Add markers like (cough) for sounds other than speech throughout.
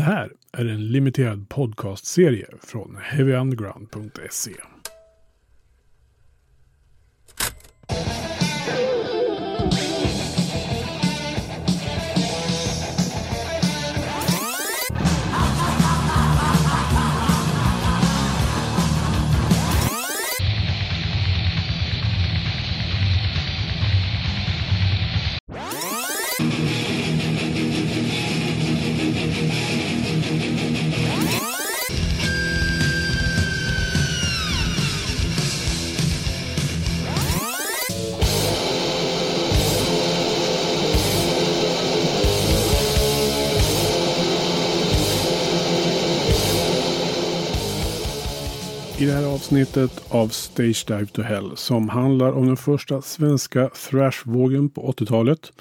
Det här är en limiterad podcastserie från heavyunderground.se. I det här avsnittet av Stage Dive to Hell som handlar om den första svenska thrashvågen på 80-talet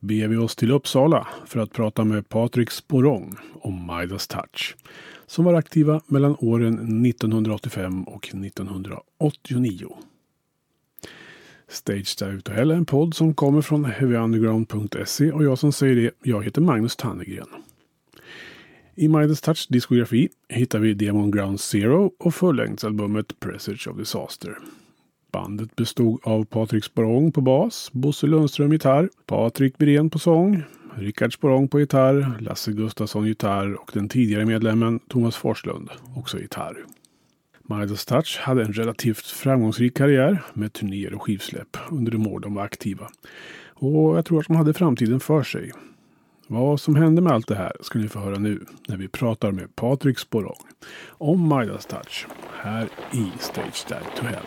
beger vi oss till Uppsala för att prata med Patrik Sporong om Midas Touch som var aktiva mellan åren 1985 och 1989. Stage Dive to Hell är en podd som kommer från heavyunderground.se och jag som säger det, jag heter Magnus Tannegren. I Midas Touch diskografi hittar vi Demon Ground Zero och fullängdsalbumet Presage of Disaster. Bandet bestod av Patrik Sporong på bas, Bosse Lundström gitarr, Patrik Birén på sång, Rickard Sporong på gitarr, Lasse Gustafsson gitarr och den tidigare medlemmen Thomas Forslund också gitarr. Midas Touch hade en relativt framgångsrik karriär med turnéer och skivsläpp under de år de var aktiva. Och jag tror att de hade framtiden för sig. Vad som hände med allt det här ska ni få höra nu när vi pratar med Patrik Sporong om Midas Touch här i Stage Dive to Hell.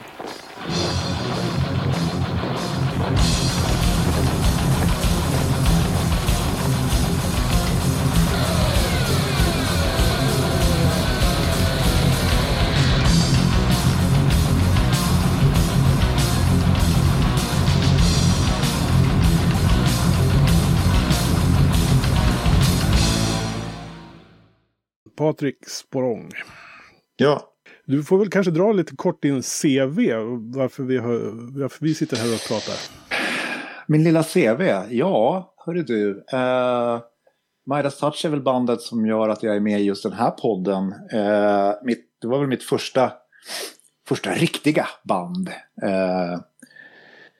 Patrik Sporong. Ja. Du får väl kanske dra lite kort din CV, varför vi, har, varför vi sitter här och pratar. Min lilla CV? Ja, hörru du. Uh, Midas Touch är väl bandet som gör att jag är med i just den här podden. Uh, mitt, det var väl mitt första, första riktiga band. Uh,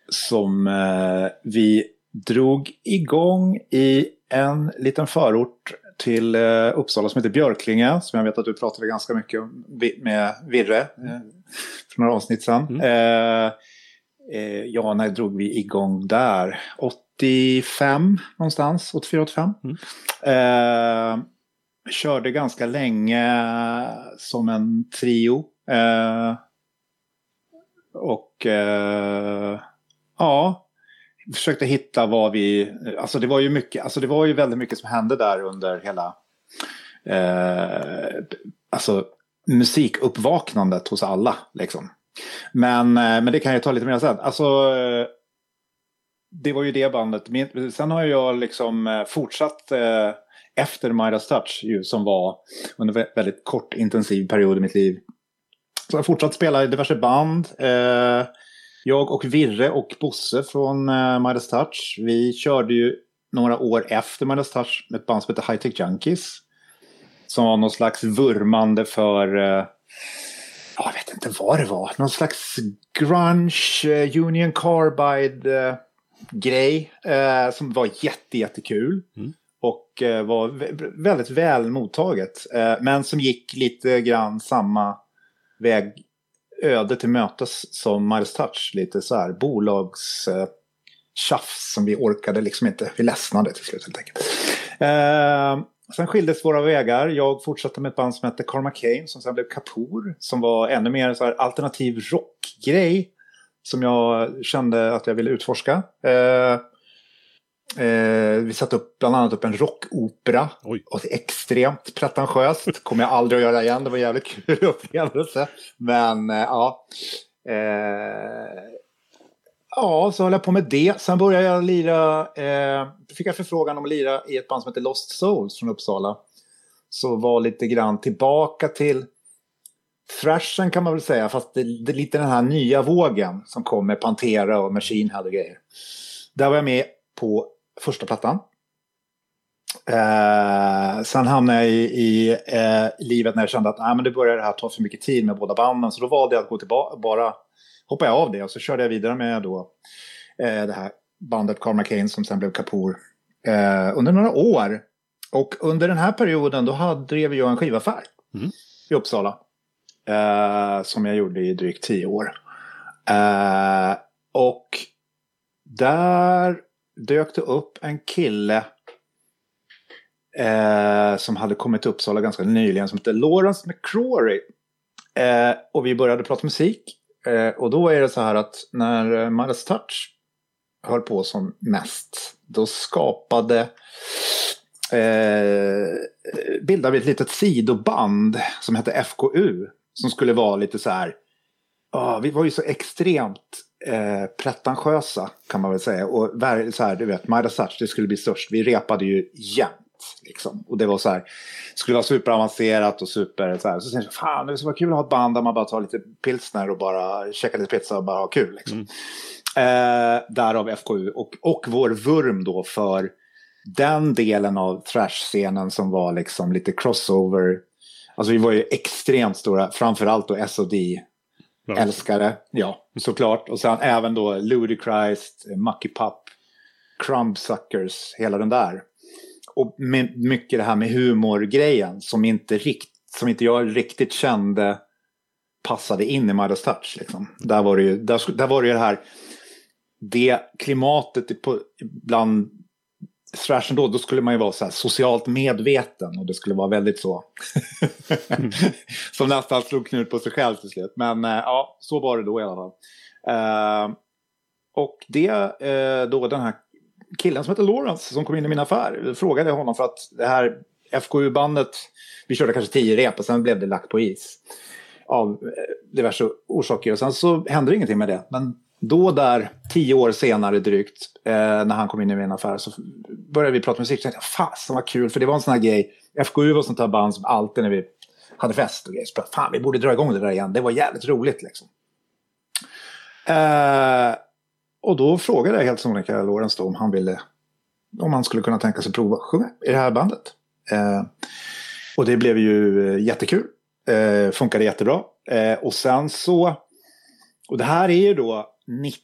som uh, vi drog igång i en liten förort till Uppsala som heter Björklinge. Som jag vet att du pratade ganska mycket om med Virre eh, för några avsnitt sedan. Mm. Eh, eh, ja, när drog vi igång där? 85 någonstans, 84-85. Mm. Eh, körde ganska länge som en trio. Eh, och eh, ja, försökte hitta vad vi, alltså det var ju mycket, alltså det var ju väldigt mycket som hände där under hela, eh, alltså musikuppvaknandet hos alla liksom. Men, eh, men det kan jag ta lite mer sen. Alltså, det var ju det bandet. Sen har jag liksom eh, fortsatt eh, efter Midas Touch ju, som var under en väldigt kort intensiv period i mitt liv. Så jag har fortsatt spela i diverse band. Eh, jag och Virre och Bosse från uh, Midas Touch, vi körde ju några år efter Midas Touch med ett band som heter High Tech Junkies. Som var någon slags vurmande för, uh, jag vet inte vad det var, någon slags grunge, uh, Union Carbide uh, grej uh, som var jätte, jättekul. Mm. Och var väldigt väl mottaget. men som gick lite grann samma väg öde till mötes som Miles Touch. Lite så här bolags eh, tjafs som vi orkade liksom inte. Vi ledsnade till slut helt enkelt. Eh, sen skildes våra vägar. Jag fortsatte med ett band som hette Karma Kane som sen blev Kapoor. Som var ännu mer så här alternativ rockgrej. Som jag kände att jag ville utforska. Eh, Eh, vi satte upp bland annat upp en rockopera. Oj. Och extremt pretentiöst. kommer jag aldrig att göra igen. Det var en jävligt kul upplevelse. Men eh, ja. Eh, ja, så höll jag på med det. Sen började jag lira. Eh, fick jag förfrågan om att lira i ett band som heter Lost Souls från Uppsala. Så var lite grann tillbaka till thrashen kan man väl säga. Fast det, det lite den här nya vågen som kom med Pantera och Machine Head och grejer. Där var jag med på första plattan. Eh, sen hamnade jag i, i eh, livet när jag kände att nej, men det började det här ta för mycket tid med båda banden. Så då valde jag att gå tillbaka, bara hoppa jag av det och så körde jag vidare med då, eh, det här bandet Karma Kane som sen blev Kapoor. Eh, under några år. Och under den här perioden då hade, drev jag en skivaffär Mm. i Uppsala. Eh, som jag gjorde i drygt tio år. Eh, och där dök det upp en kille eh, som hade kommit till Uppsala ganska nyligen som hette Lawrence McCrory. Eh, och vi började prata musik. Eh, och då är det så här att när eh, Miles Touch höll på som mest, då skapade eh, bildade vi ett litet sidoband som hette FKU. Som skulle vara lite så här, oh, vi var ju så extremt eh, pretentiösa kan man väl säga. Och så här, du vet, Midas Touch, det skulle bli störst. Vi repade ju jämt. Liksom. Och det var så här, skulle vara superavancerat och super så här. Så tänkte jag, fan det skulle vara kul att ha ett band där man bara tar lite pilsner och bara käkar lite pizza och bara har kul. Liksom. Eh, därav FKU och, och vår vurm då för den delen av thrash-scenen som var liksom lite crossover. Alltså vi var ju extremt stora, framförallt då S.O.D. Ja. älskare, ja såklart. Och sen även då Ludicrist, eh, Mucky Pup, Crumbsuckers, hela den där. Och med mycket det här med humorgrejen som inte, rikt, som inte jag riktigt kände passade in i Midas Touch. Liksom. Där, var det ju, där, där var det ju det här, det klimatet på, bland thrashen då, då skulle man ju vara så här socialt medveten och det skulle vara väldigt så. (laughs) Som nästan slog knut på sig själv till slut. Men eh, ja, så var det då i alla fall. Eh, och det, eh, då den här killen som heter Lawrence som kom in i min affär, frågade honom för att det här FKU-bandet, vi körde kanske tio rep och sen blev det lagt på is. Av eh, diverse orsaker. Och sen så hände ingenting med det. Men då där, tio år senare drygt, eh, när han kom in i min affär så började vi prata musik. Så tänkte jag, fasen vad kul, för det var en sån här grej. FKU var sånt här band som alltid när vi hade fest och grejer, så bara, fan vi borde dra igång det där igen. Det var jävligt roligt liksom. Eh, och då frågade jag helt sonika Lorentz då om han ville, om han skulle kunna tänka sig prova att sjunga i det här bandet. Eh, och det blev ju eh, jättekul. Eh, funkade jättebra. Eh, och sen så, och det här är ju då 90,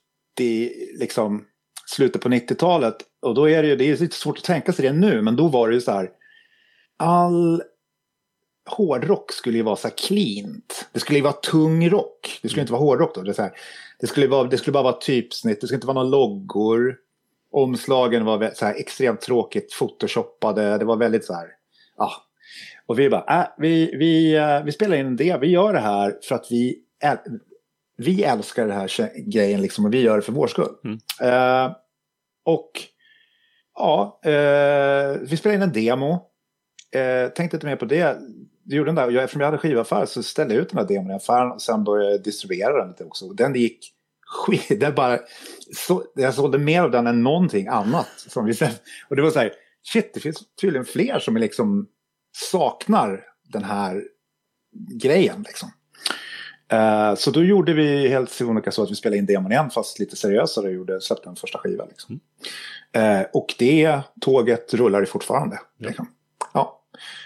liksom slutet på 90-talet. Och då är det ju, det är lite svårt att tänka sig det nu, men då var det ju så här, all hårdrock skulle ju vara så här cleant. Det skulle ju vara tung rock. Det skulle inte vara hårdrock då. Det, är så här, det, skulle, vara, det skulle bara vara typsnitt. Det skulle inte vara några loggor. Omslagen var så här extremt tråkigt photoshoppade. Det var väldigt så här, ja. Och vi bara, äh, vi, vi, eh, vi spelar in det. Vi gör det här för att vi, vi älskar den här grejen liksom och vi gör det för vår skull. Eh, och ja, eh, vi spelade in en demo. Eh, tänkte inte mer på det. Jag gjorde den där, jag, eftersom jag hade skivaffär så ställde jag ut den där demon i affären och sen började jag distribuera den lite också. Den gick skit, (laughs) bara, så, jag sålde mer av den än någonting annat. Som vi, och det var så här, shit det finns tydligen fler som liksom saknar den här grejen liksom. Eh, så då gjorde vi helt sonika så att vi spelade in demon igen fast lite seriösare och gjorde, släppte en första skiva. Liksom. Eh, och det tåget rullar ju fortfarande. Liksom. Ja.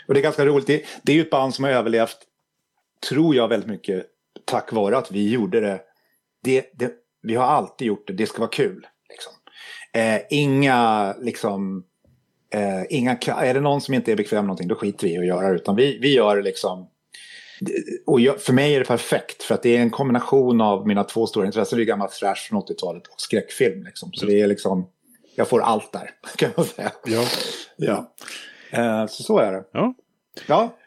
Och det är ganska roligt. Det, det är ju ett band som har överlevt, tror jag, väldigt mycket tack vare att vi gjorde det. det, det vi har alltid gjort det, det ska vara kul. Liksom. Eh, inga, liksom, inga, är det någon som inte är bekväm med någonting, då skiter vi i att göra det. Utan vi, vi gör det liksom och jag, för mig är det perfekt för att det är en kombination av mina två stora intressen. Det är gammal thrash från 80-talet och skräckfilm. Liksom. Så det är liksom, jag får allt där (laughs) kan man säga. Ja. Ja. Eh, så så är det. ja. Ja,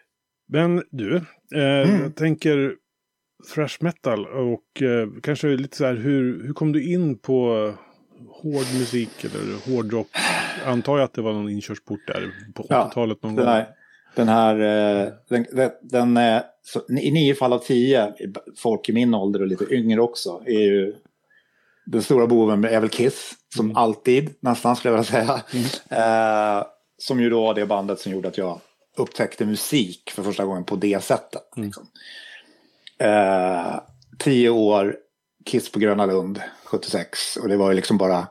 Men du, eh, jag tänker thrash metal och eh, kanske lite så här hur, hur kom du in på hård musik eller hårdrock? Antar jag att det var någon inkörsport där på Ja, 80-talet någon den gång. här, den här eh, den, den, den eh, så, i nio fall av tio, folk i min ålder och lite yngre också, är ju den stora boven är väl Kiss, som alltid nästan skulle jag vilja säga. Eh, som ju då var det bandet som gjorde att jag upptäckte musik för första gången på det sättet. Liksom. Eh, tio år, Kiss på Gröna Lund, 76. Och det var ju liksom bara,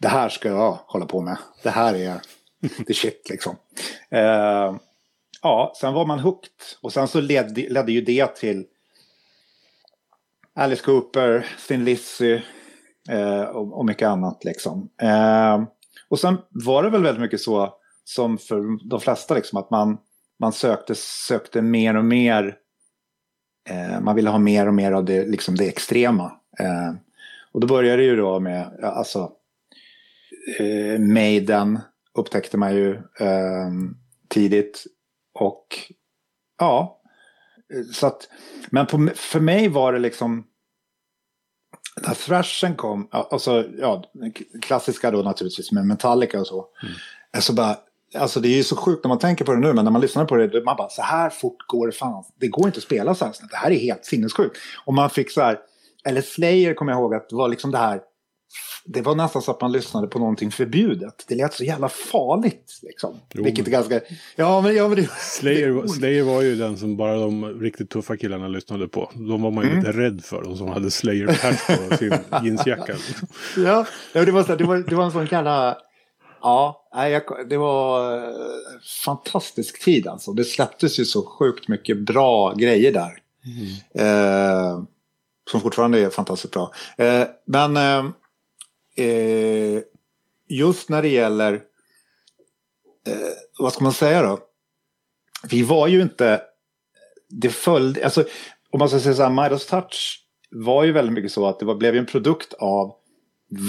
det här ska jag hålla på med. Det här är, (laughs) the shit liksom. Eh, ja, sen var man hooked. Och sen så ledde, ledde ju det till Alice Cooper, Thin Lizzy eh, och, och, mycket annat liksom. Eh, och sen var det väl väldigt mycket så som för de flesta liksom att man, man sökte, sökte mer och mer eh, man ville ha mer och mer av det, liksom det extrema. Eh, och då började det ju då med, alltså, eh, Maiden upptäckte man ju eh, tidigt. Och ja, så att, men på, för mig var det liksom, när thrashen kom, alltså ja, klassiska då naturligtvis med Metallica och så. Mm. Så bara, alltså det är ju så sjukt när man tänker på det nu, men när man lyssnar på det, man bara så här fort går det fan. Det går inte att spela så här snabbt. Det här är helt sinnessjukt. Och man fick så här, eller Slayer kommer jag ihåg att det var liksom det här det var nästan så att man lyssnade på någonting förbjudet. Det lät så jävla farligt. Liksom. Jo, Vilket är ganska... Ja, men, ja, men det... Slayer, Slayer var ju den som bara de riktigt tuffa killarna lyssnade på. De var man ju mm. lite rädd för. De som hade Slayer-patch på sin jeansjacka. (laughs) ja, det var, så, det, var, det var en sån kalla... Ja, det var eh, fantastisk tid alltså. Det släpptes ju så sjukt mycket bra grejer där. Mm. Eh, som fortfarande är fantastiskt bra. Eh, men eh, eh, just när det gäller, eh, vad ska man säga då? Vi var ju inte, det följde, alltså om man ska säga så här, Midas Touch var ju väldigt mycket så att det var, blev en produkt av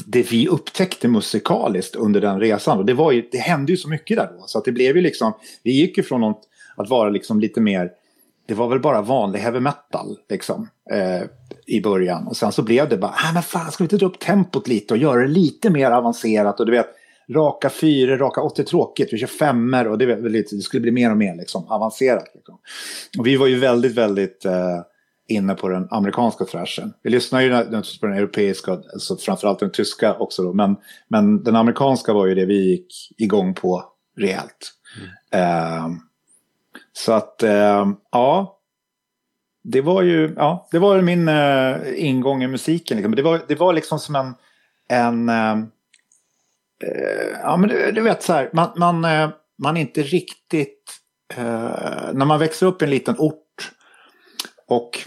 det vi upptäckte musikaliskt under den resan. Och det, var ju, det hände ju så mycket där då. Så att det blev ju liksom, vi gick ju från något, att vara liksom lite mer det var väl bara vanlig heavy metal liksom, eh, i början. Och sen så blev det bara, ah, men fan ska vi inte dra upp tempot lite och göra det lite mer avancerat och du vet, raka fyror, raka åtta tråkigt, vi kör femmer och det, det skulle bli mer och mer liksom, avancerat. Liksom. Och vi var ju väldigt, väldigt eh, inne på den amerikanska thrashen. Vi lyssnar ju naturligtvis på den europeiska, alltså framförallt den tyska också då, men, men den amerikanska var ju det vi gick igång på rejält. Mm. Eh, så att, eh, ja. Det var ju, ja, det var min eh, ingång i musiken. Liksom. Det, var, det var liksom som en, en eh, eh, ja men du, du, vet så här, man, man, eh, man inte riktigt, eh, när man växer upp i en liten ort och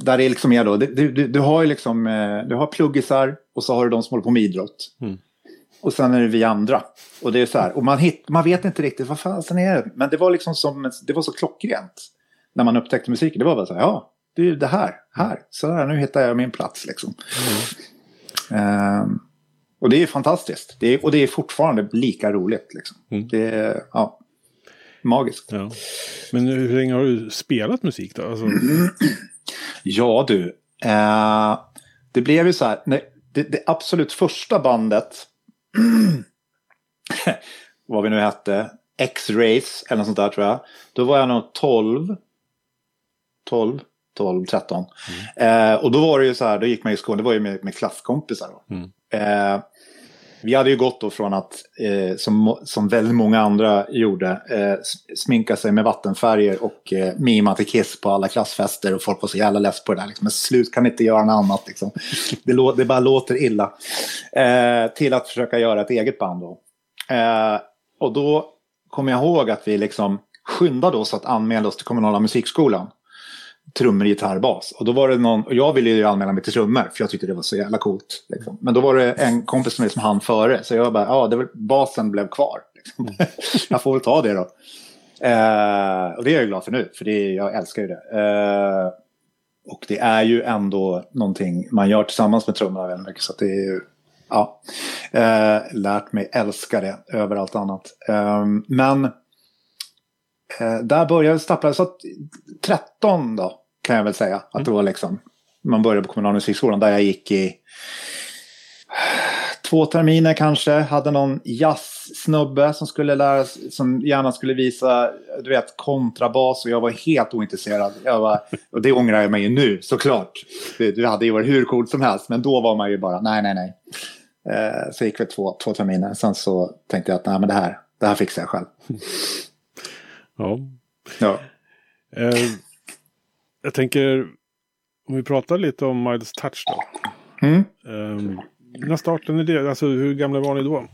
där det liksom är då, du, du, du har ju liksom, eh, du har pluggisar och så har du de som håller på med idrott. Mm. Och sen är det vi andra. Och det är så här, och man, hit, man vet inte riktigt vad fasen är det. Men det var liksom som, det var så klockrent. När man upptäckte musiken. Det var bara så här, ja, det är det här, här, så här, nu hittar jag min plats liksom. Mm. Um, och det är fantastiskt. Det är, och det är fortfarande lika roligt liksom. Mm. Det är, ja, magiskt. Ja. Men hur länge har du spelat musik då? Alltså... (clears throat) ja du, uh, det blev ju så här, det, det absolut första bandet (clears throat) vad vi nu hette, X-Race eller något sånt där tror jag. Då var jag nog 12. 12, 12, 13. Mm. Eh, och då var det ju så här, då gick man i skolan, det var ju med, med klasskompisar. Då. Mm. Eh, vi hade ju gått då från att, eh, som, som väldigt många andra gjorde, eh, sminka sig med vattenfärger och eh, mima till Kiss på alla klassfester och folk var så jävla less på det där. Liksom. Men slut kan inte göra något annat. Liksom. (laughs) Det, lå det bara låter illa. Eh, till att försöka göra ett eget band då. Eh, och då kommer jag ihåg att vi liksom skyndade oss att anmäla oss till kommunala musikskolan trummor, gitarr, bas. Och då var det någon, och jag ville ju anmäla mig till trummor för jag tyckte det var så jävla coolt. Liksom. Men då var det en kompis med som hann före. Så jag bara, ja, det var, basen blev kvar. Liksom. Mm. (laughs) jag får väl ta det då. Eh, och det är jag glad för nu, för det, jag älskar ju det. Eh, och det är ju ändå någonting man gör tillsammans med trummorna väldigt mycket. Så det är ju, ja, eh, lärt mig älska det över allt annat. Eh, men eh, där började stappla, så att 13 då kan jag väl säga. Att mm. det var liksom, man började på kommunala musikskolan där jag gick i två terminer kanske. Hade någon jazzsnubbe som skulle lära som gärna skulle visa, du vet, kontrabas och jag var helt ointresserad. Jag var, och det ångrar jag mig ju nu såklart. Det, det hade ju varit hur coolt som helst, men då var man ju bara nej, nej, nej. Eh, så gick vi två, två terminer. Sen så tänkte jag att nej, men det här, det här fixar jag själv. Ja. ja. Eh, jag tänker, om vi pratar lite om Miles Touch då. Mm. Um, när startade det? Alltså hur gamla var ni då?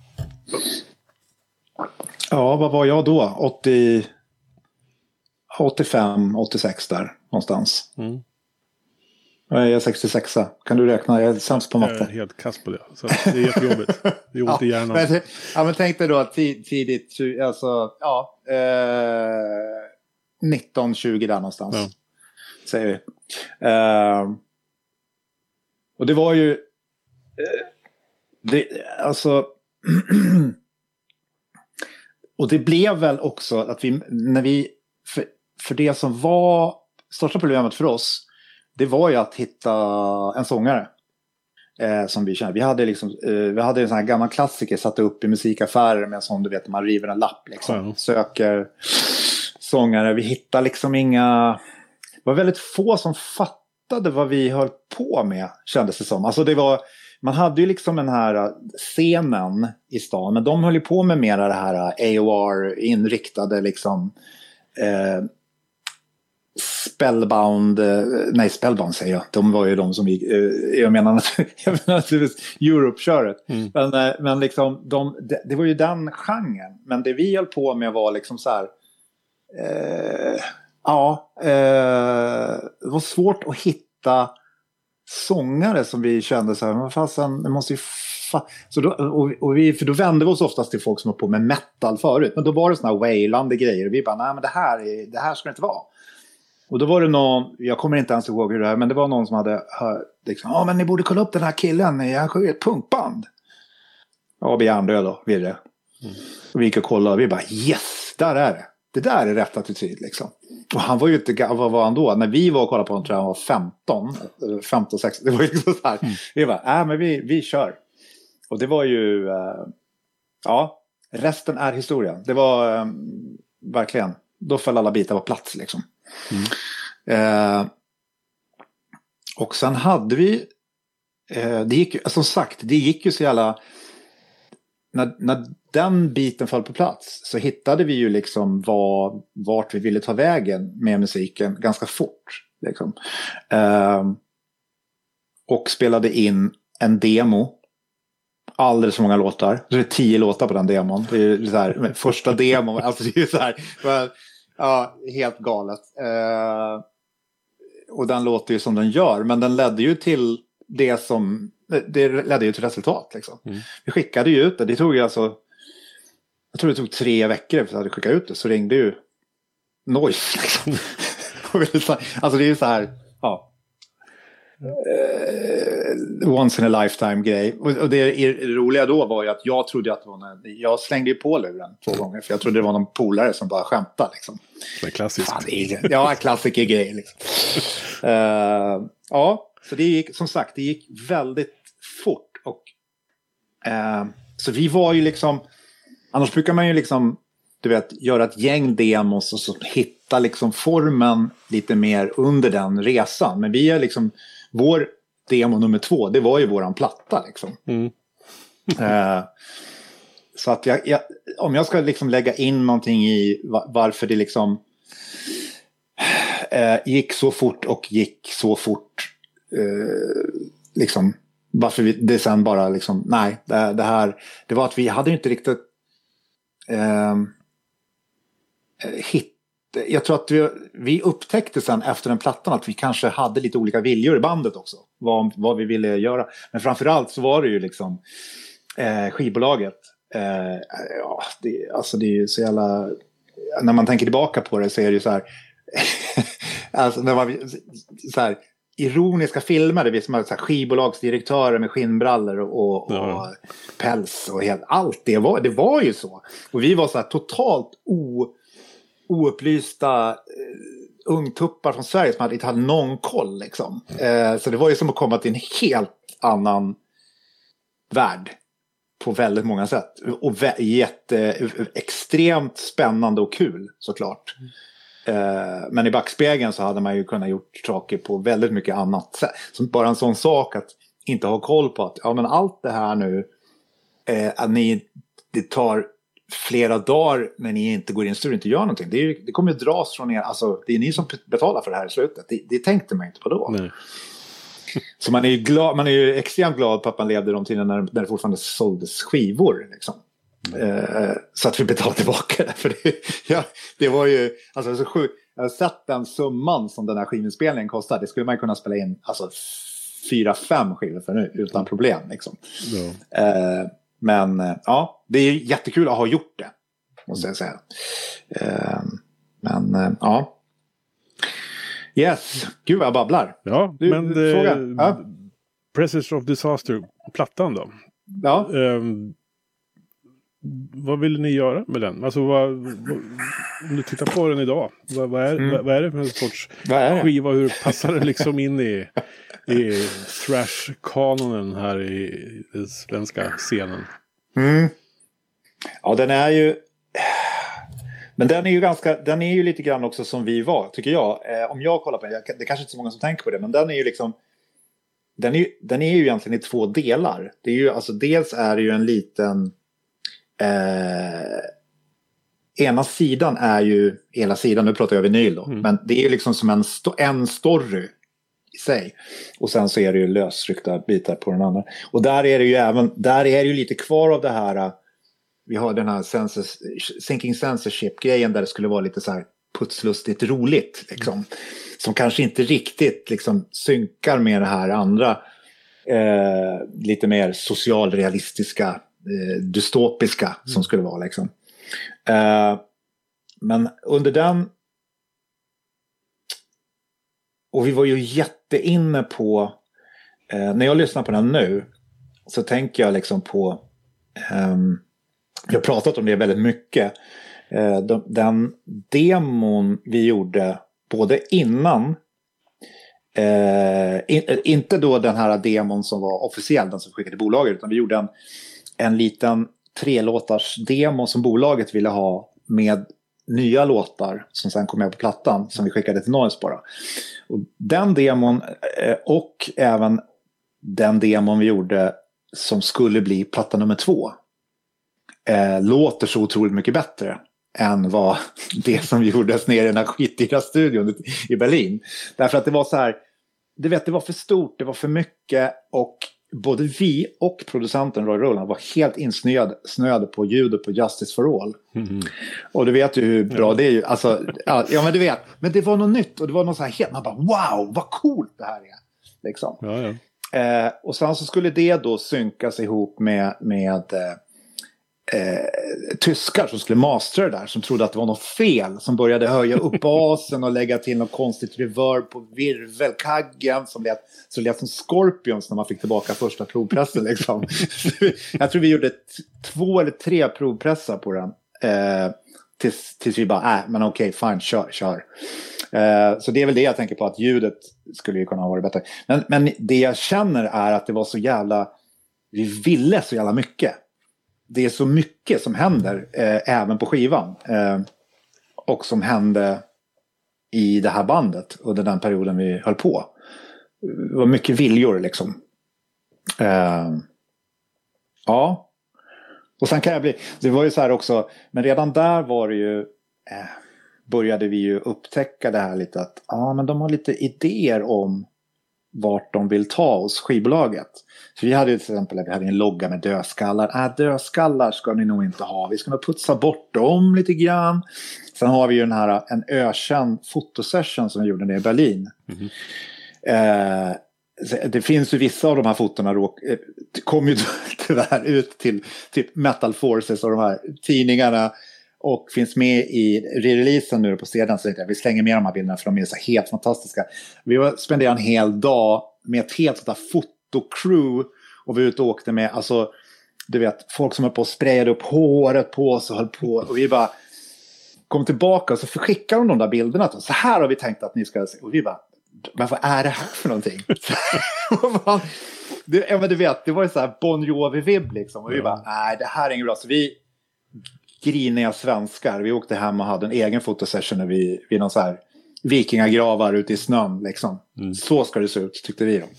Ja, vad var jag då? 80, 85, 86 där någonstans. Mm. Jag är 66 Kan du räkna? Jag är sämst på matte. Jag är helt kass på det. Så det är jättejobbigt. Det är ont i (laughs) hjärnan. Men, ja, men tänk dig då tidigt, alltså, ja, eh, 19-20 där någonstans. Ja. Säger vi. Eh, och det var ju... Eh, det, alltså... (clears throat) och det blev väl också att vi, när vi... För, för det som var största problemet för oss det var ju att hitta en sångare. Eh, som vi kände. Vi hade, liksom, eh, vi hade en sån här gammal klassiker satt upp i musikaffärer med en sån du vet man river en lapp liksom. Mm. Söker sångare. Vi hittade liksom inga... Det var väldigt få som fattade vad vi höll på med kändes det som. Alltså det var... Man hade ju liksom den här scenen i stan, men de höll ju på med mera det här AOR-inriktade liksom eh, Spellbound, eh, nej Spellbound säger jag, de var ju de som gick, eh, jag menar (laughs) naturligtvis Europe-köret. Mm. Men, eh, men liksom, de, det, var ju den genren. Men det vi höll på med var liksom så här, eh, ja, eh, det var svårt att hitta sångare som vi kände så här, men fasen, det måste ju så då, och, och, vi, för då vände vi oss oftast till folk som var på med metal förut. Men då var det sådana här wailande grejer. Och vi bara, nej men det här, är, det här ska det inte vara. Och då var det någon, jag kommer inte ens ihåg hur det är, men det var någon som hade hört, liksom, ja men ni borde kolla upp den här killen, han sjunger ett punkband. Ja, vi andra då, Virre. Mm. Och vi gick och kollade och vi bara yes, där är det. Det där är rätt attityd liksom. Och han var ju inte, vad var han då? När vi var och kollade på honom tror jag han var 15, 15, 16. Det var ju liksom så här. Mm. Vi bara, äh, men vi, vi kör. Och det var ju, uh, ja, resten är historia. Det var um, verkligen, då föll alla bitar på plats liksom. Mm. Eh, och sen hade vi, eh, det gick, som sagt, det gick ju så jävla... När, när den biten föll på plats så hittade vi ju liksom var, vart vi ville ta vägen med musiken ganska fort. Liksom. Eh, och spelade in en demo. Alldeles för många låtar. Det är tio låtar på den demon. Det är så här, första demon. Alltså det är så här, Ja, helt galet. Eh, och den låter ju som den gör, men den ledde ju till det som... Det ledde ju till resultat liksom. Mm. Vi skickade ju ut det. Det tog ju alltså... Jag tror det tog tre veckor för att vi skickat ut det. Så ringde ju Noise liksom. (laughs) alltså det är ju så här... Ja, uh, once in a lifetime grej. Och, och det, roliga då var ju att jag trodde att det var en, Jag slängde ju på luren två gånger för jag trodde det var någon polare som bara skämtade. Liksom. Det klassiskt. Fan, ja, klassiker grej. Liksom. Uh, (laughs) ja, så det gick som sagt, det gick väldigt fort. Och, uh, så vi var ju liksom, annars brukar man ju liksom du vet, göra ett gäng demos och så hitta liksom formen lite mer under den resan. Men vi är liksom vår demo nummer två, det var ju våran platta liksom. Mm. (laughs) eh, så att jag, jag, om jag ska liksom lägga in någonting i varför det liksom eh, gick så fort och gick så fort. Eh, liksom, varför vi, det sen bara liksom, nej, det, det, här, det var att vi hade inte riktigt eh, hitt jag tror att vi, vi upptäckte sen efter den plattan att vi kanske hade lite olika viljor i bandet också. Vad, vad vi ville göra. Men framförallt så var det ju liksom eh, skivbolaget. Eh, ja, det, alltså det är ju så jävla... När man tänker tillbaka på det så är det ju så här... (laughs) alltså när man, så här ironiska filmer. Det är som så här, skivbolagsdirektörer med skinnbrallor och, och, ja. och päls och helt, allt det var, det var ju så. Och vi var så här totalt o oupplysta eh, ungtuppar från Sverige som inte hade någon koll. Liksom. Eh, så det var ju som att komma till en helt annan värld på väldigt många sätt. Och jätte, extremt spännande och kul såklart. Eh, men i backspegeln så hade man ju kunnat gjort saker på väldigt mycket annat sätt. Bara en sån sak att inte ha koll på att ja, men allt det här nu, eh, att ni, det tar flera dagar när ni inte går in i studion och inte gör någonting. Det, är, det kommer att dras från er, alltså det är ni som betalar för det här i slutet. Det, det tänkte man inte på då. Nej. Så man är, ju glad, man är ju extremt glad på att man levde de tiderna när, när det fortfarande såldes skivor. Liksom. Eh, så att vi betalade tillbaka det. För det, (laughs) ja, det var ju, alltså så sjukt. Jag har sett den summan som den här skivinspelningen kostar. Det skulle man kunna spela in alltså, fyra, fem skivor för nu utan problem. Liksom. Ja. Eh, men eh, ja, det är jättekul att ha gjort det. Måste jag säga. Eh, men eh, ja. Yes, gud vad jag babblar. Ja, du, men fråga. Ja? Presence of Disaster, plattan då? Ja. Um, vad vill ni göra med den? Alltså vad, om du tittar på den idag, vad, vad är, mm. vad, vad, är det för en sorts skiva? Hur passar den liksom in i, i thrash-kanonen här i den svenska scenen? Mm. Ja, den är ju... Men den är ju ganska, den är ju lite grann också som vi var, tycker jag. Eh, om jag kollar på den, det är kanske inte så många som tänker på det, men den är ju liksom... Den är, den är ju egentligen i två delar. Det är ju, alltså, dels är det ju en liten Eh, ena sidan är ju, hela sidan, nu pratar jag vinyl då, mm. men det är ju liksom som en, sto en story i sig. Och sen så är det ju lösryckta bitar på den andra. Och där är det ju även, där är det ju lite kvar av det här, vi har den här census, Sinking Censorship-grejen där det skulle vara lite så här putslustigt roligt. Liksom, mm. Som kanske inte riktigt liksom, synkar med det här andra eh, lite mer socialrealistiska eh, dystopiska mm. som skulle vara. Liksom. Eh, men under den... Och vi var ju jätteinne på... Eh, när jag lyssnar på den nu så tänker jag liksom på... Ehm, vi har pratat om det väldigt mycket. Eh, de, den demon vi gjorde både innan Eh, in, inte då den här demon som var officiell, den som skickade till bolaget, utan vi gjorde en en liten trelåtars demo som bolaget ville ha med nya låtar som sen kom med på plattan som vi skickade till Noise bara. Och den demon eh, och även den demon vi gjorde som skulle bli platta nummer två eh, låter så otroligt mycket bättre än vad (laughs) det som gjordes nere i den här skitdyra studion i Berlin. Därför att det var så här, du vet det var för stort, det var för mycket och både vi och producenten Roy Roland var helt insnöade på ljudet på Justice for All. Mm. Och du vet ju hur bra ja. det är. Ju. Alltså, ja, ja, men du vet. Men det var något nytt och det var något så här helt, man bara wow, vad coolt det här är. Liksom. Ja, eh, och sen så skulle det då synkas ihop med, med eh, tyskar som skulle mastra det där, som trodde att det var något fel, som började höja upp (laughs) basen och lägga till något konstigt reverb på virvelkaggen som lät, som lät som Scorpions när man fick tillbaka första provpressen. Liksom. (laughs) Jag tror vi gjorde två eller tre provpressar på den. Eh, tills, tills vi bara, äh, men okej, okay, fine, kör, kör. Eh, så det är väl det jag tänker på, att ljudet skulle ju kunna ha varit bättre. Men, men det jag känner är att det var så jävla, vi ville så jävla mycket det är så mycket som händer eh, även på skivan. Eh, och som hände i det här bandet under den perioden vi höll på. Det var mycket viljor liksom. Eh, ja. Och sen kan jag bli, det var ju så här också, men redan där var det ju, eh, började vi ju upptäcka det här lite att, ja ah, men de har lite idéer om vart de vill ta oss, skivbolaget. Så vi hade till exempel vi hade en logga med dödskallar. Äh, dödskallar ska ni nog inte ha. Vi ska nog putsa bort dem lite grann. Sen har vi ju den här en ökänd fotosession som vi gjorde nere i Berlin. Mm -hmm. eh, det finns ju vissa av de här fotona råk, eh, kom ju (laughs) tyvärr ut till typ Metal Forces och de här tidningarna och finns med i re-releasen nu på sedan. Så vi slänger med de här bilderna för de är så helt fantastiska. Vi spenderade en hel dag med ett helt sånt fotocrew och vi ute och åkte med, alltså, du vet, folk som höll på och sprayade upp håret på oss och höll på. Och vi bara kom tillbaka och så skickade de de där bilderna. Så här har vi tänkt att ni ska se. Och vi bara, men vad är det här för någonting? (laughs) det, ja, men du vet, det var ju så här Bon Jovi-vibb liksom. Och vi bara, nej det här är inget bra. Så vi griniga svenskar. Vi åkte hem och hade en egen fotosession vid, vid någon så här vikingagravar ute i snön. Liksom. Mm. Så ska det se ut, tyckte vi. (laughs)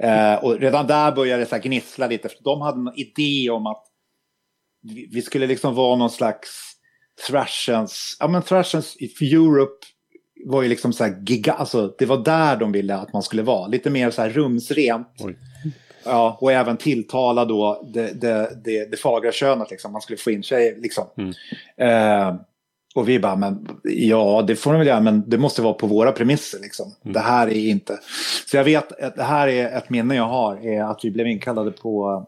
Eh, och redan där började det så gnissla lite. För de hade en idé om att vi, vi skulle liksom vara någon slags Thrashens, ja men Thrashens Europe var ju liksom så här giga, alltså det var där de ville att man skulle vara. Lite mer så här rumsrent. Oj. Ja, och även tilltala då det, det, det, det fagra könet, liksom. man skulle få in tjejer. Liksom. Mm. Eh, och vi bara, men ja, det får de väl göra, men det måste vara på våra premisser. Liksom. Mm. Det här är inte... Så jag vet, att det här är ett minne jag har, är att vi blev inkallade på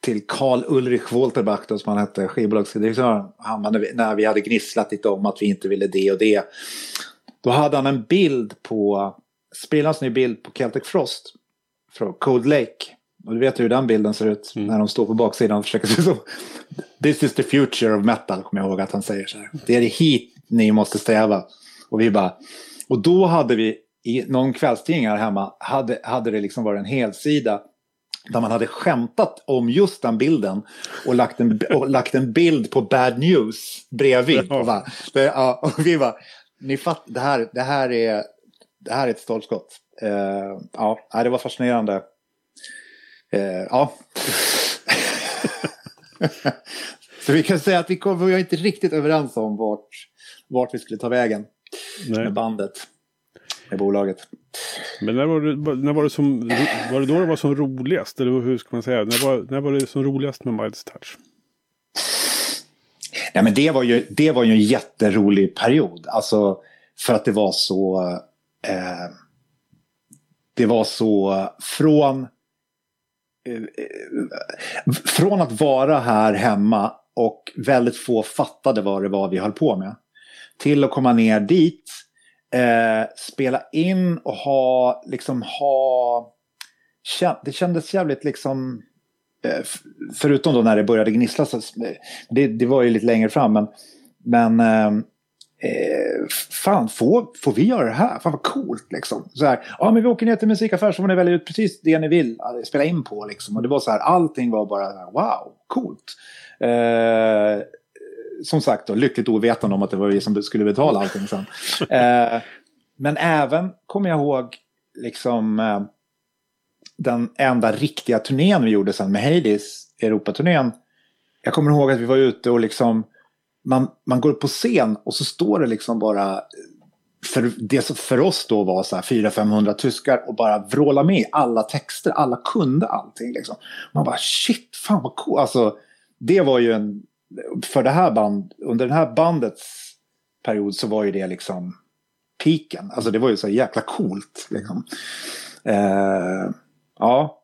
till Karl Ulrich Wolterbach, då, som han hette, skivbolagsdirektör. Han, när, vi, hade gnisslat lite om att vi inte ville det och det. Då hade han en bild på, spelans ny bild på Celtic Frost från Cold Lake. Och du vet hur den bilden ser ut Mm. när de står på baksidan och försöker se så. This is the future of metal, kommer jag ihåg att han säger så här. Det är hit ni måste sträva. Och vi bara... Och då hade vi i någon kvällstidning här hemma, hade, hade det liksom varit en helsida där man hade skämtat om just den bilden och lagt en, och lagt en bild på Bad News bredvid. Och, bara, det, ja, och vi bara, ni fatt, det, här, det, här är, det här är ett stolpskott. Uh, ja, nej, det var fascinerande. Eh, ja. (laughs) Så vi kan säga att vi, kom, vi var inte riktigt överens om vart, vart vi skulle ta vägen Nej. med bandet. Med bolaget. Men när var, det, när var det som, var det då det var som roligast? Eller hur ska man säga? När var, när var det som roligast med Miles Touch? Nej, men det var, ju, det var ju en jätterolig period. Alltså för att det var så... Eh, det var så från... Eh, eh, från att vara här hemma och väldigt få fattade vad det var vi höll på med. Till att komma ner dit, eh, spela in och ha, liksom ha... Det kändes jävligt liksom... eh, Förutom då när det började gnissla, så, eh, det, det var ju lite längre fram. Men, men eh, eh, fan, får, får vi göra det här? Fan vad coolt liksom. Så här, ja men vi åker ner till musikaffär så får ni välja ut precis det ni vill spela in på liksom. Och det var så här, allting var bara wow, coolt. Eh, som sagt då, lyckligt ovetande om att det var vi som skulle betala allting sen. (laughs) Eh, men även, kommer jag ihåg, liksom eh, den enda riktiga turnén vi gjorde sen med Hades, Europaturnén. Jag kommer ihåg att vi var ute och liksom, man, man går upp på scen och så står det liksom bara, för det som för oss då var så här 400-500 tyskar och bara vråla med alla texter, alla kunde allting liksom. Man bara shit, fan vad coolt. alltså det var ju en, för det här band, under den här bandets period så var ju det liksom piken. Alltså det var ju så jäkla coolt. Liksom. Eh, ja.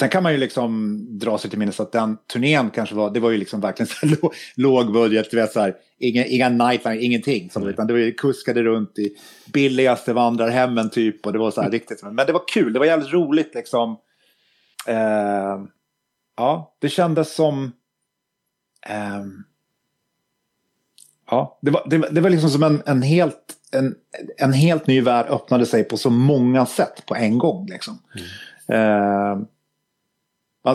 Sen kan man ju liksom dra sig till minnes att den turnén kanske var, det var ju liksom verkligen så här (laughs) låg, låg budget, du vet så här, inga, inga nightlines, ingenting. Som, utan det var ju kuskade runt i billigaste vandrarhemmen typ och det var så här riktigt. Men det var kul, det var jävligt roligt liksom. Eh, ja, det kändes som... ehm, Ja, det var, det, det var liksom som en, en, helt, en, en helt ny värld öppnade sig på så många sätt på en gång. Liksom. Eh,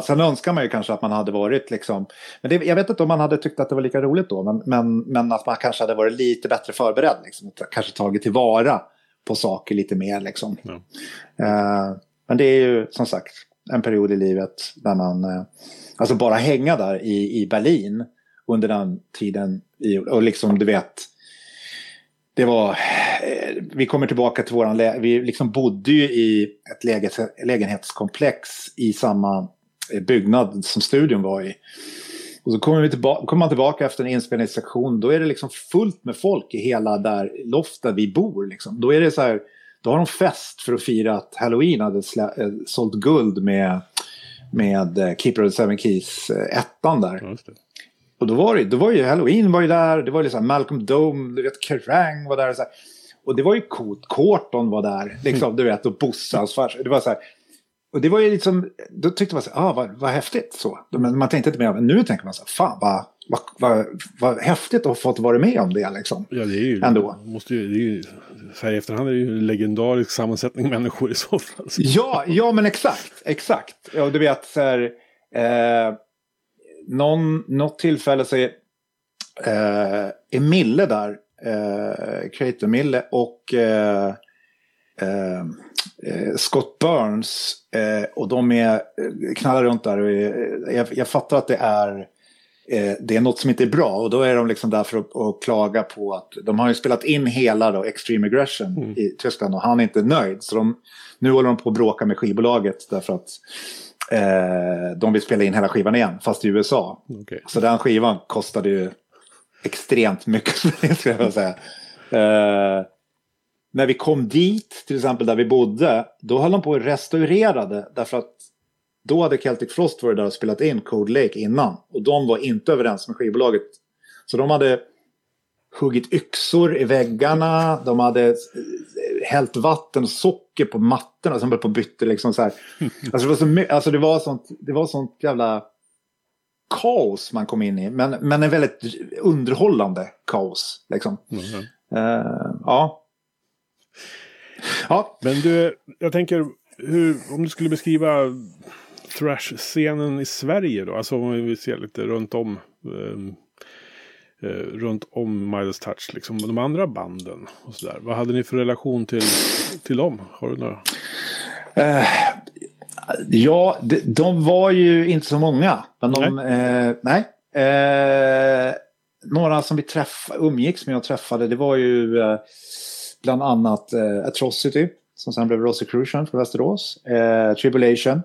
sen önskar man ju kanske att man hade varit liksom, men det, jag vet inte om man hade tyckt att det var lika roligt då, men, men, men att man kanske hade varit lite bättre förberedd. Liksom, kanske tagit tillvara på saker lite mer. Liksom. Ja. Eh, men det är ju som sagt en period i livet där man, eh, alltså bara hänga där i, i Berlin under den tiden. I, och liksom du vet, det var, eh, vi kommer tillbaka till våran, vi liksom bodde ju i ett lägenhetskomplex i samma byggnad som studion var i. Och så kommer, vi tillbaka, kommer man tillbaka efter en inspelningssektion, då är det liksom fullt med folk i hela där loft där vi bor. Liksom. Då är det så här, då har de fest för att fira att Halloween hade slä, eh, sålt guld med, med eh, Keeper of the Seven Keys, eh, ettan där. Och då var det, då var ju Halloween var ju där, det var ju liksom Malcolm Dome, du vet Kerrang var där. Och, så här. och det var ju coolt, Corton var där, liksom, (laughs) du vet, och Bosse, hans farsa. Det var så här. Och det var ju liksom, då tyckte man så ah, vad, vad häftigt så. Men man tänkte inte mer, men nu tänker man så fan vad, vad, vad, vad häftigt att ha fått vara med om det liksom. Ja, det är ju... Ändå. Måste ju, det är ju så här i efterhand är det ju en legendarisk sammansättning människor i så fall. Ja, ja men exakt, exakt. Ja, du vet så här, eh, någon, något tillfälle så är, eh, är Mille där, eh, Creator Mille och eh, Scott Burns. Eh, och de är, eh, knallar runt där. Och jag, jag fattar att det är eh, det är något som inte är bra. Och då är de liksom där för att, att klaga på att de har ju spelat in hela då, Extreme Aggression Mm. i Tyskland och han är inte nöjd. Så de, nu håller de på att bråka med skivbolaget därför att eh, de vill spela in hela skivan igen, fast i USA. Okej. Så den skivan kostade ju extremt mycket, (laughs) skulle jag säga. Eh, när vi kom dit, till exempel där vi bodde, då höll de på att restaurera det. Därför att då hade Celtic Frost varit där och spelat in Code Lake innan. Och de var inte överens med skivbolaget. Så de hade huggit yxor i väggarna, de hade eh, hällt vatten och socker på mattorna som höll på och bytte liksom så här. (laughs) Alltså det var, så, my- alltså det var sånt, det var sånt jävla kaos man kom in i. Men, men en väldigt underhållande kaos. Liksom. Mhm. Eh, ja. Ja, Men du, jag tänker, hur, om du skulle beskriva thrash-scenen i Sverige då? Alltså om vi ser lite runt om. eh, runt om Midas Touch, liksom de andra banden och sådär. Vad hade ni för relation till, till dem? Har du några? ja de, de var ju inte så många. Men de, nej. Eh, nej. Några som vi träff, umgicks med och träffade det var ju bland annat eh, Atrocity som sen blev Rosicrucian från Västerås. Eh, Tribulation.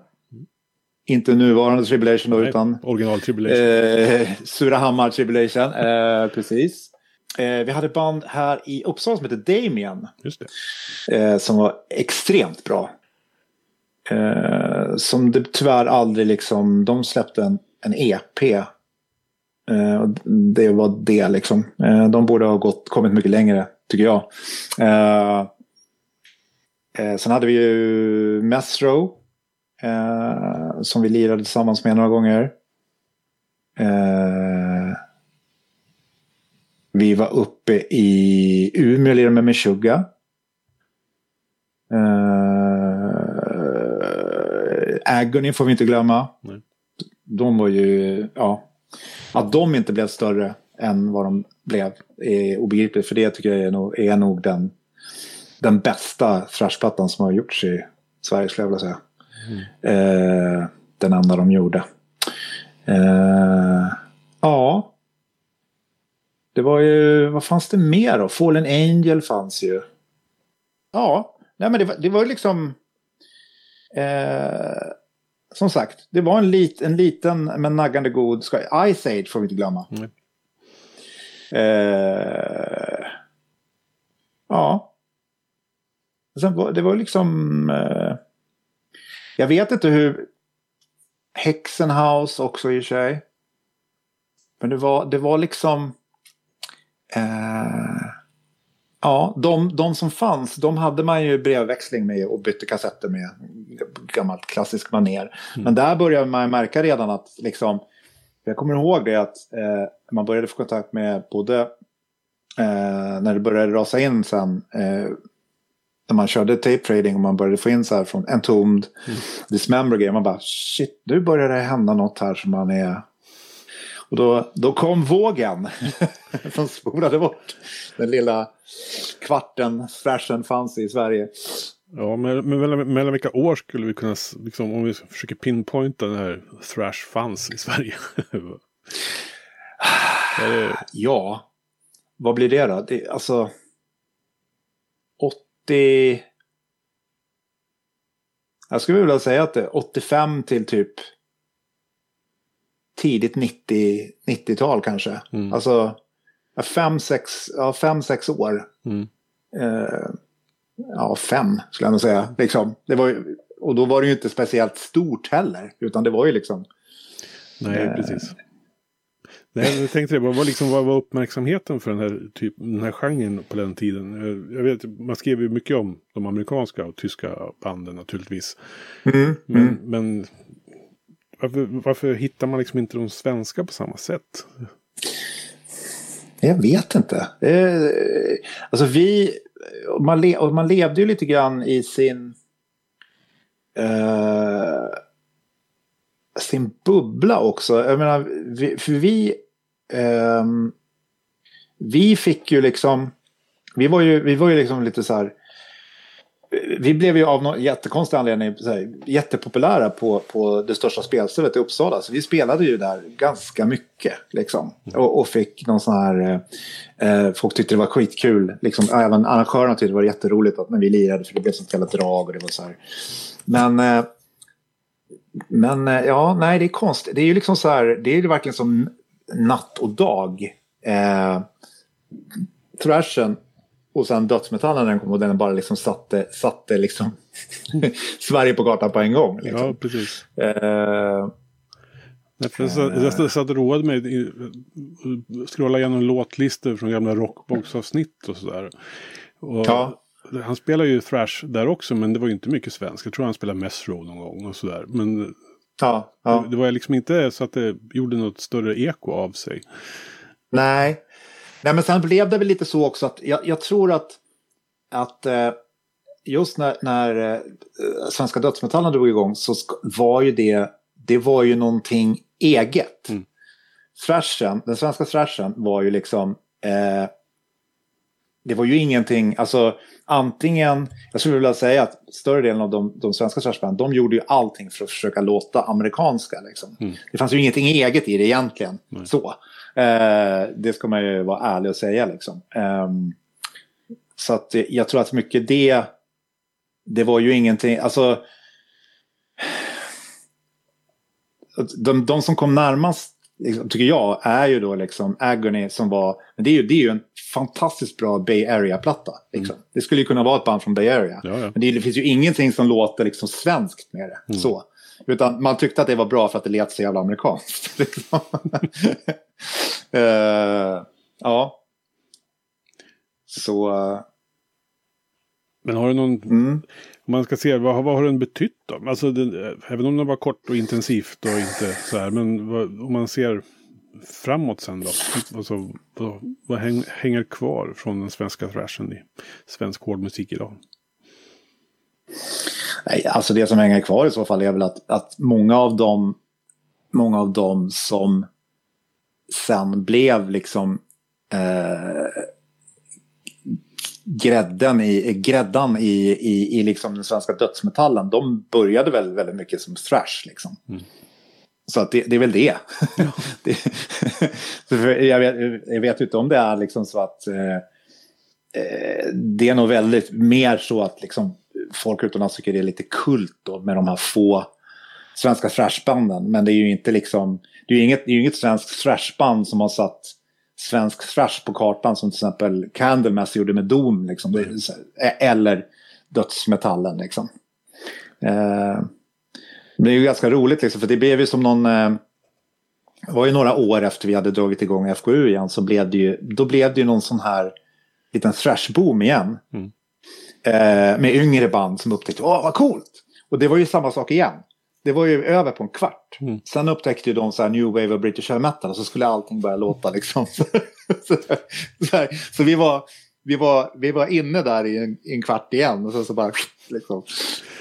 Inte nuvarande Tribulation då, Nej, utan Original Tribulation. Eh, (laughs) Surahammar Tribulation, eh, precis. Eh, vi hade ett band här i Uppsala som heter Damien. Just. Eh, som var extremt bra. Eh, som det tyvärr aldrig liksom, de släppte en, en EP. Eh, och det var det liksom. Eh, de borde ha gått, kommit mycket längre, tycker jag. Eh, eh, sen hade vi ju Mestro. Eh, som vi lirade tillsammans med några gånger. Eh, vi var uppe i Umeå och lirade med Meshuggah. Uh, Agony får vi inte glömma. Nej. De var ju, ja. Att de inte blev större än vad de blev är obegripligt. För det tycker jag är nog, är nog den, den bästa thrashplattan som har gjorts i Sverige skulle jag vilja säga. Eh, den enda de gjorde. Eh, ja. Det var ju, vad fanns det mer då? Fallen Angel fanns ju. Ja, nej men det var, det var liksom... Eh, som sagt, det var en, lit, en liten men naggande god... Ska, Ice Age får vi inte glömma. Mm. Eh, ja. Sen det var liksom... Eh, jag vet inte hur... Hexenhouse också i och för sig. Men det var, det var liksom... Eh, ja, de, de som fanns, de hade man ju brevväxling med och bytte kassetter med. Gammalt klassisk maner. Men där började man märka redan att liksom... Jag kommer ihåg det att eh, man började få kontakt med både eh, när det började rasa in sen eh, när man körde tape trading och man började få in så här från Entombed, Dismember grejer. Man bara shit, nu börjar det hända något här som man är... Och då, då kom vågen (laughs) som spolade bort den lilla kvarten thrashen fanns i Sverige. Ja, men, men mellan, mellan vilka år skulle vi kunna, liksom, om vi försöker pinpointa den här thrash fanns i Sverige? (sighs) Det, Ja, vad blir det då? Det, alltså... 80... Jag skulle vilja säga att det är 85 till typ tidigt 90, 90-tal kanske. Mm. Alltså fem, sex, ja, fem, sex år. mm, Eh, ja, fem skulle jag nog säga. Liksom. Det var ju, och då var det ju inte speciellt stort heller. Utan det var ju liksom... nej, Eh. precis. Nej, jag tänkte det, vad var, liksom, vad var uppmärksamheten för den här, typ, den här genren på den tiden? Jag, vet, man skrev ju mycket om de amerikanska och tyska banden naturligtvis. Mm. Men, men varför, varför hittar man liksom inte de svenska på samma sätt? Jag vet inte. Eh, alltså vi, man, le, och man levde ju lite grann i sin, eh, sin bubbla också. Jag menar, vi, för vi, Eh, vi fick ju liksom, vi var ju, vi var ju liksom lite så här, vi blev ju av någon jättekonstig anledning här, jättepopulära på, på det största spelstället i Uppsala. Så vi spelade ju där ganska mycket. Liksom. Och, och fick någon sån här... Eh, folk tyckte det var skitkul. Liksom, även arrangörerna tyckte det var jätteroligt att när vi lirade för det blev sånt jävla drag. Och det var så här. Men... Eh, men eh, ja, nej det är konstigt. Det är ju liksom så här, det är ju verkligen som natt och dag. Eh, thrashen och sen dödsmetallen när den kom och den bara liksom satte, satte liksom (laughs) Sverige på kartan på en gång. Liksom. Ja, precis. Eh, jag satt och roade mig scrolla igenom låtlistor från gamla rockbox-avsnitt och sådär. Och ja. Han spelar ju thrash där också men det var ju inte mycket svensk. Jag tror han spelade Mesro någon gång och sådär. Men ja, ja. Det, det var liksom inte så att det gjorde något större eko av sig. Nej, Nej, men sen blev det väl lite så också att jag, jag tror att, att eh, just när, när eh, Svenska dödsmetallen drog igång så var ju det, det var ju någonting eget. Mm. Thrashen, den svenska thrashen var ju liksom, eh, det var ju ingenting, alltså antingen, jag skulle vilja säga att större delen av de, de svenska thrashbanden, de gjorde ju allting för att försöka låta amerikanska. Liksom. Mm. Det fanns ju ingenting eget i det egentligen. Mm. Så. Eh, det ska man ju vara ärlig och säga liksom. Eh, så att jag tror att mycket det, det var ju ingenting, alltså de, de som kom närmast, liksom, tycker jag, är ju då liksom Agony som var, men det är ju, det är ju en fantastiskt bra Bay Area-platta. Liksom. Mm. Det skulle ju kunna vara ett band från Bay Area. Ja, ja. Men det, det, finns ju ingenting som låter liksom svenskt med det. Mm. Så. Utan man tyckte att det var bra för att det lät så jävla amerikanskt. (laughs) Liksom. uh, (laughs) ja. Så... Men har du någon... Mm. Om man ska se, vad, vad har den betytt då? Alltså, det, även om det var kort och intensivt och inte så här. Men vad, om man ser framåt sen då? Alltså, vad, vad häng, hänger kvar från den svenska thrashen i svensk hårdmusik idag? Nej, alltså det som hänger kvar i så fall är väl att, att många av dem många av dem som sen blev liksom eh, grädden i, gräddan i, i, i liksom den svenska dödsmetallen, de började väl väldigt mycket som thrash. Liksom. Mm. Så att det, det, är väl det. Ja. (laughs) det (laughs) jag, vet, jag vet inte om det är liksom så att eh, eh, det är nog väldigt mer så att liksom folk utomlands tycker det är lite kult då med de här få svenska thrashbanden. Men det är ju inte liksom, det är ju inget, det är inget svenskt thrashband som har satt svensk thrash på kartan som till exempel Candlemass gjorde med Doom. Liksom. Mm. Eller Dödsmetallen liksom. Eh, det är ju ganska roligt liksom, för det blev ju som någon... Eh, det var ju några år efter vi hade dragit igång FKU igen så blev det ju, då blev det ju någon sån här liten thrashboom igen. Mm. Eh, med yngre band som upptäckte, åh vad coolt! Och det var ju samma sak igen. Det var ju över på en kvart. Mm. Sen upptäckte ju de så här new wave och british heavy metal och så skulle allting börja låta liksom. (laughs) så, så, så, vi, var, vi, var, vi var inne där i en, i en kvart igen och så, så bara liksom.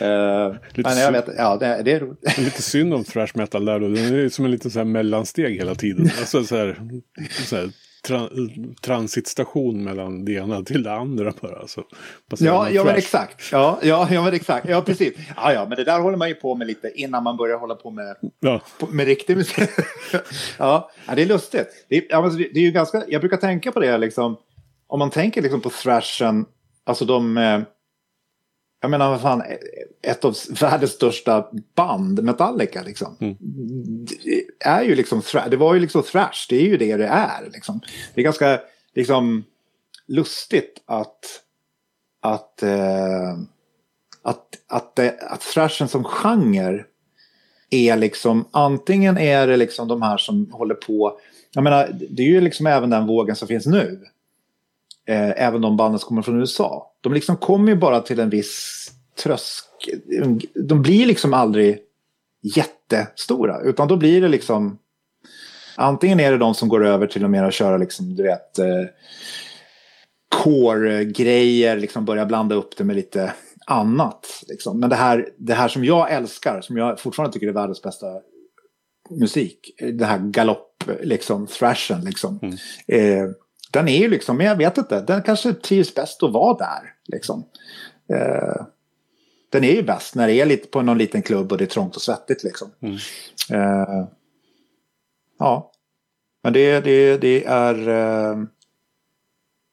Uh, men jag vet, ja det, det är roligt. (laughs) Lite synd om thrash metal där då. Det är som en liten så här mellansteg hela tiden. Alltså så här, så här tra transitstation mellan det ena till det andra bara. Så ja, ja men exakt. Ja, ja, ja, men exakt. Ja, precis. Ja, ja, men det där håller man ju på med lite innan man börjar hålla på med, ja. på, med riktig musik. (laughs) ja, det är lustigt. Det är, ja, det är ju ganska, jag brukar tänka på det liksom, om man tänker liksom på thrashen, alltså de eh, jag menar, vad fan, ett av världens största band, Metallica, liksom. Mm. Det är ju liksom, det var ju liksom thrash, det är ju det det är. Liksom. Det är ganska, liksom, lustigt att, att, eh, att, att, att, att thrashen som genre är liksom, antingen är det liksom de här som håller på, jag menar, det är ju liksom även den vågen som finns nu. Eh, även de banden som kommer från USA de liksom kommer ju bara till en viss trösk. De blir liksom aldrig jättestora. Utan då blir det liksom... Antingen är det de som går över till att köra liksom, du vet... Eh, core-grejer, liksom börja blanda upp det med lite annat. Liksom. Men det här, det här som jag älskar, som jag fortfarande tycker är världens bästa musik. Det här galopp, liksom, thrashen, liksom. Mm. Eh, den är ju liksom, men jag vet inte, den kanske trivs bäst att vara där. Liksom. Eh, Den är ju bäst när det är lite på någon liten klubb och det är trångt och svettigt liksom. Mm. Uh, ja, men det, det, det är... Uh,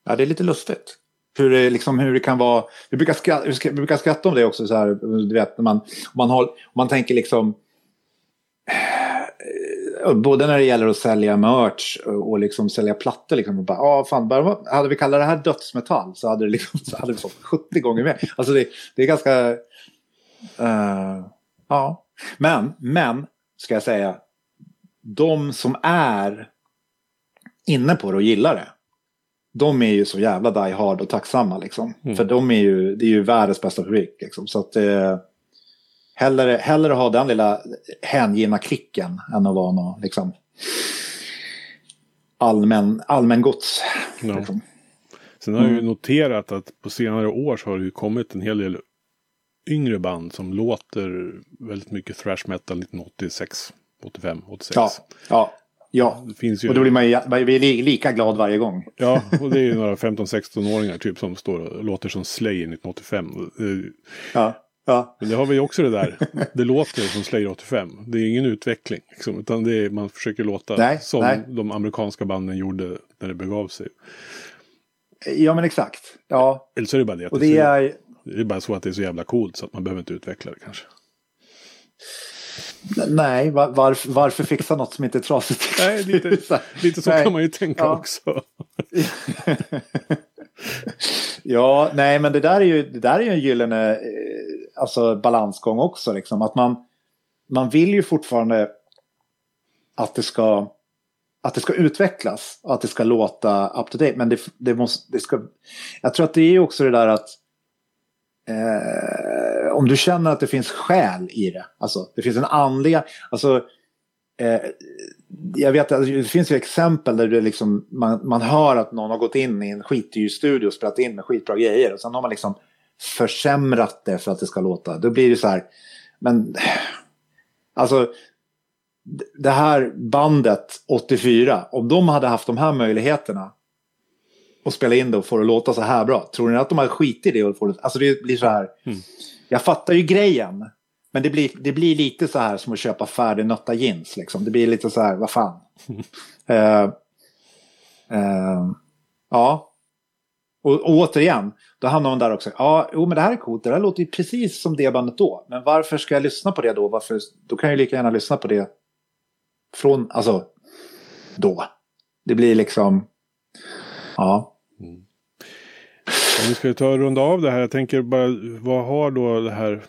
ja, det är lite lustigt. Hur det, liksom, hur det kan vara. Vi brukar, skratta, vi brukar skratta om det också. Så här, du vet, när man, man, har, man tänker liksom både när det gäller att sälja merch och liksom sälja plattor. Liksom, och bara, ah, fan, bara, hade vi kallat det här dödsmetall så hade, det liksom, så hade vi fått 70 gånger mer. Alltså det, det är ganska... Uh, ja. Men, men, ska jag säga, de som är inne på det och gillar det. De är ju så jävla die hard och tacksamma liksom. Mm. För de är ju, det är ju världens bästa publik liksom. Så att... Uh, hellre, hellre ha den lilla hängivna klicken än att vara någon liksom, allmän, allmän gods. Ja. Liksom. Sen har jag ju mm. noterat att på senare år så har det ju kommit en hel del yngre band som låter väldigt mycket thrash metal 1986, 85, 86. Ja, ja. Ja, det finns ju... och då blir man ju lika glad varje gång. Ja, (laughs) och det är ju några 15-16-åringar typ som står och låter som Slayer 1985. Ja. Ja. Men det har vi också det där. Det låter som Slayer 85. Det är ingen utveckling. Liksom, utan det är, man försöker låta nej, som nej. de amerikanska banden gjorde när det begav sig. Ja men exakt. Ja. Eller så är det bara det. Och det, är... det är bara så att det är så jävla coolt så att man behöver inte utveckla det kanske. Nej, var, varför, varför fixa något som inte är trasigt? Nej, lite, (laughs) lite så nej. kan man ju tänka ja. också. (laughs) ja, nej men det där är ju, det där är ju en gyllene eh, alltså, balansgång också. Liksom. Att man, man vill ju fortfarande att det ska att det ska utvecklas och att det ska låta up to date. Men det, det måste, det ska, jag tror att det är också det där att eh, om du känner att det finns skäl i det, alltså det finns en andliga, alltså eh, jag vet att det finns ju exempel där det liksom, man, man hör att någon har gått in i en skitdyr studio och spelat in med skitbra grejer och sen har man liksom försämrat det för att det ska låta. Då blir det så här, men alltså det här bandet 84, om de hade haft de här möjligheterna och spela in det och få det att låta så här bra, tror ni att de hade skitit i det? Och få det, alltså det blir så här, mm. jag fattar ju grejen, men det blir, det blir lite så här som att köpa färdignötta jeans. Liksom. Det blir lite så här, vad fan. uh, uh, ja. Och, och, återigen, då hamnar man där också. Ja, jo men det här är coolt. Det här låter ju precis som det bandet då. Men varför ska jag lyssna på det då? Varför, då kan jag lika gärna lyssna på det från, alltså, då. Det blir liksom, ja. Mm. Om vi ska ta och runda av det här. Jag tänker bara, vad har då det här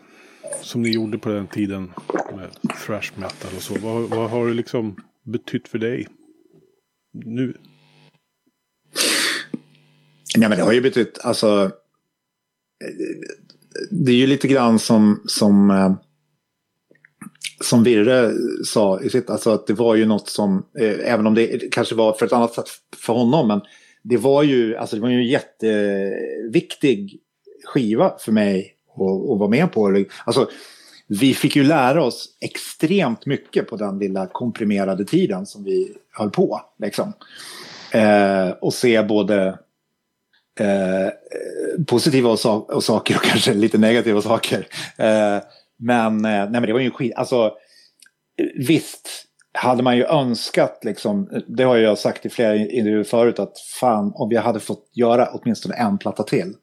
som ni gjorde på den tiden med thrash metal och så. Vad, vad har det liksom betytt för dig nu? Nej men det har ju betytt, alltså. Det är ju lite grann som, som, eh, som Virre sa i sitt, alltså att det var ju något som, eh, även om det kanske var för ett annat sätt för honom, men det var ju, alltså det var ju en jätteviktig skiva för mig och, att vara med på. Alltså, vi fick ju lära oss extremt mycket på den lilla komprimerade tiden som vi höll på. Liksom. Eh, och se både eh, positiva och, so och, saker och kanske lite negativa saker. Eh, men, eh, nej, men det var ju skit. Alltså, visst hade man ju önskat, liksom, det har jag sagt i flera intervjuer förut, att fan om vi hade fått göra åtminstone en platta till.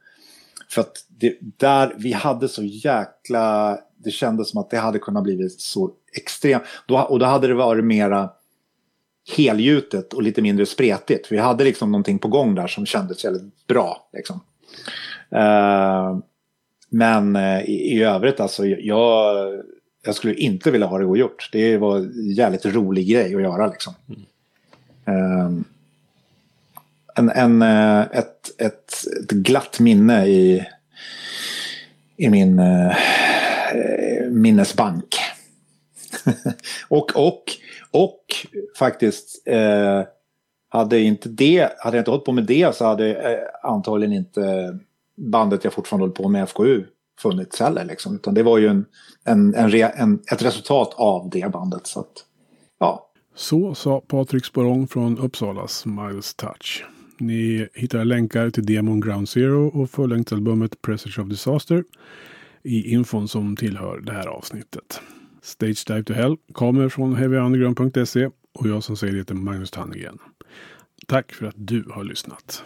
För att det, där, vi hade så jäkla, det kändes som att det hade kunnat bli så extremt, och då hade det varit mera helgjutet och lite mindre spretigt. Vi hade liksom någonting på gång där som kändes väldigt bra. Liksom. Uh, men uh, i, i, övrigt alltså, jag, jag skulle inte vilja ha det ogjort. Det var en jävligt rolig grej att göra liksom. Mm. Uh, en, en, ett, ett, ett glatt minne i, i min uh, minnesbank. (laughs) och, och, och faktiskt eh, hade inte det, hade jag inte hållit på med det så hade eh, antagligen inte bandet jag fortfarande håller på med FKU funnits heller. Liksom. Utan det var ju en, en, en, en, ett resultat av det bandet. Så, att, ja. så sa Patrik Sporong från Uppsalas Miles Touch. Ni hittar länkar till demon Ground Zero och fullängdsalbumet Presage of Disaster i infon som tillhör det här avsnittet. Stage Dive to Hell kommer från heavyunderground.se och jag som säger det heter Magnus Tannegren. Tack för att du har lyssnat.